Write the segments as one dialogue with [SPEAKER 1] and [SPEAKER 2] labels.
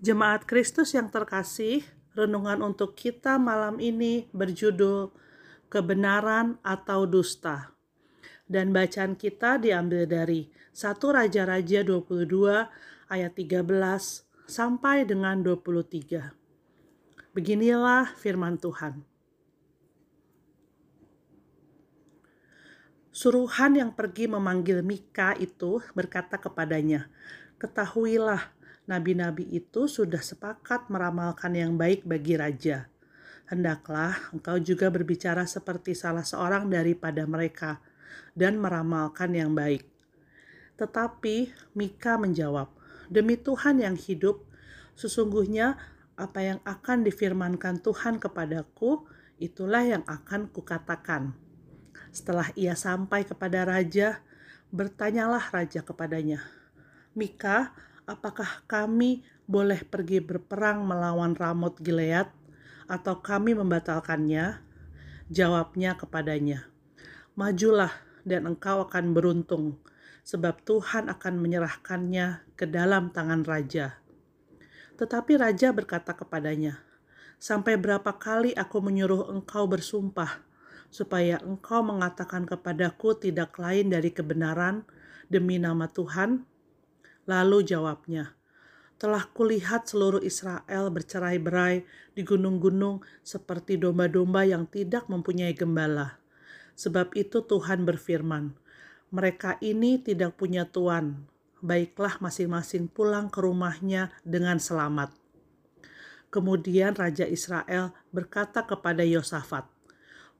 [SPEAKER 1] Jemaat Kristus yang terkasih, renungan untuk kita malam ini berjudul Kebenaran atau Dusta. Dan bacaan kita diambil dari 1 Raja-Raja 22 ayat 13 sampai dengan 23. Beginilah firman Tuhan. Suruhan yang pergi memanggil Mika itu berkata kepadanya, Ketahuilah, nabi-nabi itu sudah sepakat meramalkan yang baik bagi raja. Hendaklah engkau juga berbicara seperti salah seorang daripada mereka dan meramalkan yang baik. Tetapi Mika menjawab, Demi Tuhan yang hidup, sesungguhnya apa yang akan difirmankan Tuhan kepadaku, itulah yang akan kukatakan. Setelah ia sampai kepada raja, bertanyalah raja kepadanya, Mika, apakah kami boleh pergi berperang melawan Ramot Gilead atau kami membatalkannya? Jawabnya kepadanya, Majulah dan engkau akan beruntung, sebab Tuhan akan menyerahkannya ke dalam tangan raja. Tetapi raja berkata kepadanya, Sampai berapa kali aku menyuruh engkau bersumpah, supaya engkau mengatakan kepadaku tidak lain dari kebenaran demi nama Tuhan? Lalu jawabnya, telah kulihat seluruh Israel bercerai-berai di gunung-gunung seperti domba-domba yang tidak mempunyai gembala. Sebab itu Tuhan berfirman, mereka ini tidak punya tuan, baiklah masing-masing pulang ke rumahnya dengan selamat. Kemudian Raja Israel berkata kepada Yosafat,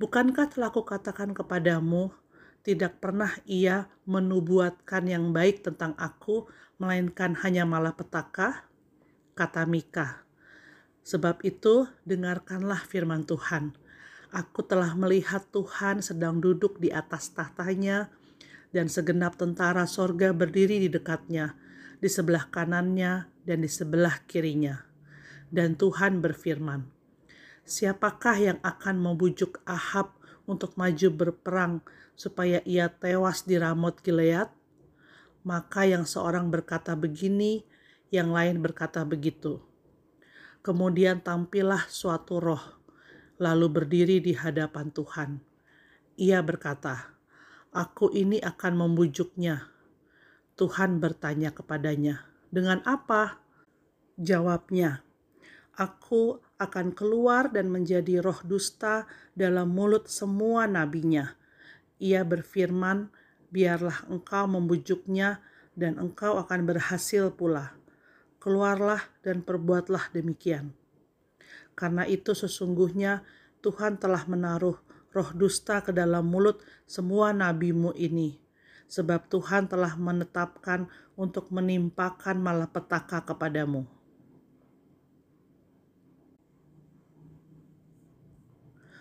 [SPEAKER 1] Bukankah telah kukatakan kepadamu, tidak pernah ia menubuatkan yang baik tentang aku, melainkan hanya malapetaka? Kata Mika. Sebab itu, dengarkanlah firman Tuhan. Aku telah melihat Tuhan sedang duduk di atas tahtanya, dan segenap tentara sorga berdiri di dekatnya, di sebelah kanannya dan di sebelah kirinya. Dan Tuhan berfirman, Siapakah yang akan membujuk Ahab untuk maju berperang supaya ia tewas di Ramot Gilead? Maka yang seorang berkata begini, yang lain berkata begitu. Kemudian tampillah suatu roh, lalu berdiri di hadapan Tuhan. Ia berkata, Aku ini akan membujuknya. Tuhan bertanya kepadanya, Dengan apa? Jawabnya, Aku akan keluar dan menjadi roh dusta dalam mulut semua nabinya. Ia berfirman, biarlah engkau membujuknya dan engkau akan berhasil pula. Keluarlah dan perbuatlah demikian. Karena itu sesungguhnya Tuhan telah menaruh roh dusta ke dalam mulut semua nabimu ini. Sebab Tuhan telah menetapkan untuk menimpakan malapetaka kepadamu.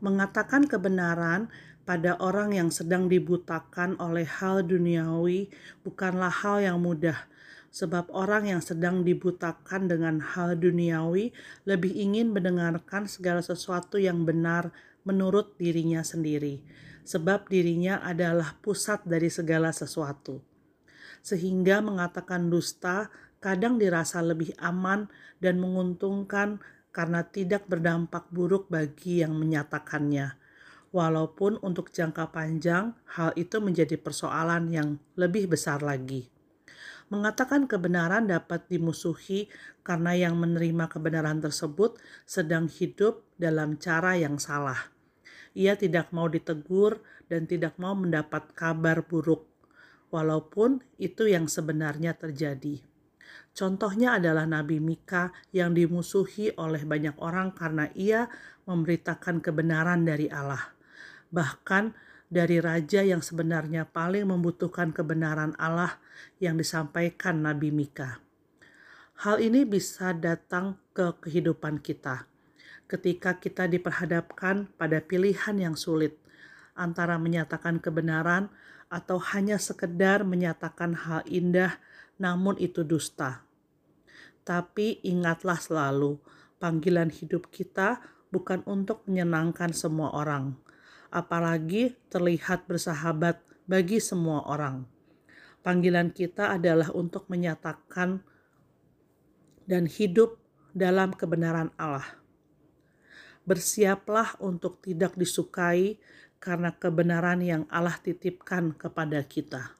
[SPEAKER 1] Mengatakan kebenaran pada orang yang sedang dibutakan oleh hal duniawi bukanlah hal yang mudah, sebab orang yang sedang dibutakan dengan hal duniawi lebih ingin mendengarkan segala sesuatu yang benar menurut dirinya sendiri, sebab dirinya adalah pusat dari segala sesuatu. Sehingga mengatakan dusta kadang dirasa lebih aman dan menguntungkan karena tidak berdampak buruk bagi yang menyatakannya. Walaupun untuk jangka panjang, hal itu menjadi persoalan yang lebih besar lagi. Mengatakan kebenaran dapat dimusuhi karena yang menerima kebenaran tersebut sedang hidup dalam cara yang salah. Ia tidak mau ditegur dan tidak mau mendapat kabar buruk, walaupun itu yang sebenarnya terjadi. Contohnya adalah Nabi Mika yang dimusuhi oleh banyak orang karena ia memberitakan kebenaran dari Allah. Bahkan dari raja yang sebenarnya paling membutuhkan kebenaran Allah yang disampaikan Nabi Mika. Hal ini bisa datang ke kehidupan kita ketika kita diperhadapkan pada pilihan yang sulit antara menyatakan kebenaran atau hanya sekedar menyatakan hal indah namun itu dusta. Tapi ingatlah selalu, panggilan hidup kita bukan untuk menyenangkan semua orang, apalagi terlihat bersahabat bagi semua orang. Panggilan kita adalah untuk menyatakan dan hidup dalam kebenaran Allah. Bersiaplah untuk tidak disukai karena kebenaran yang Allah titipkan kepada kita.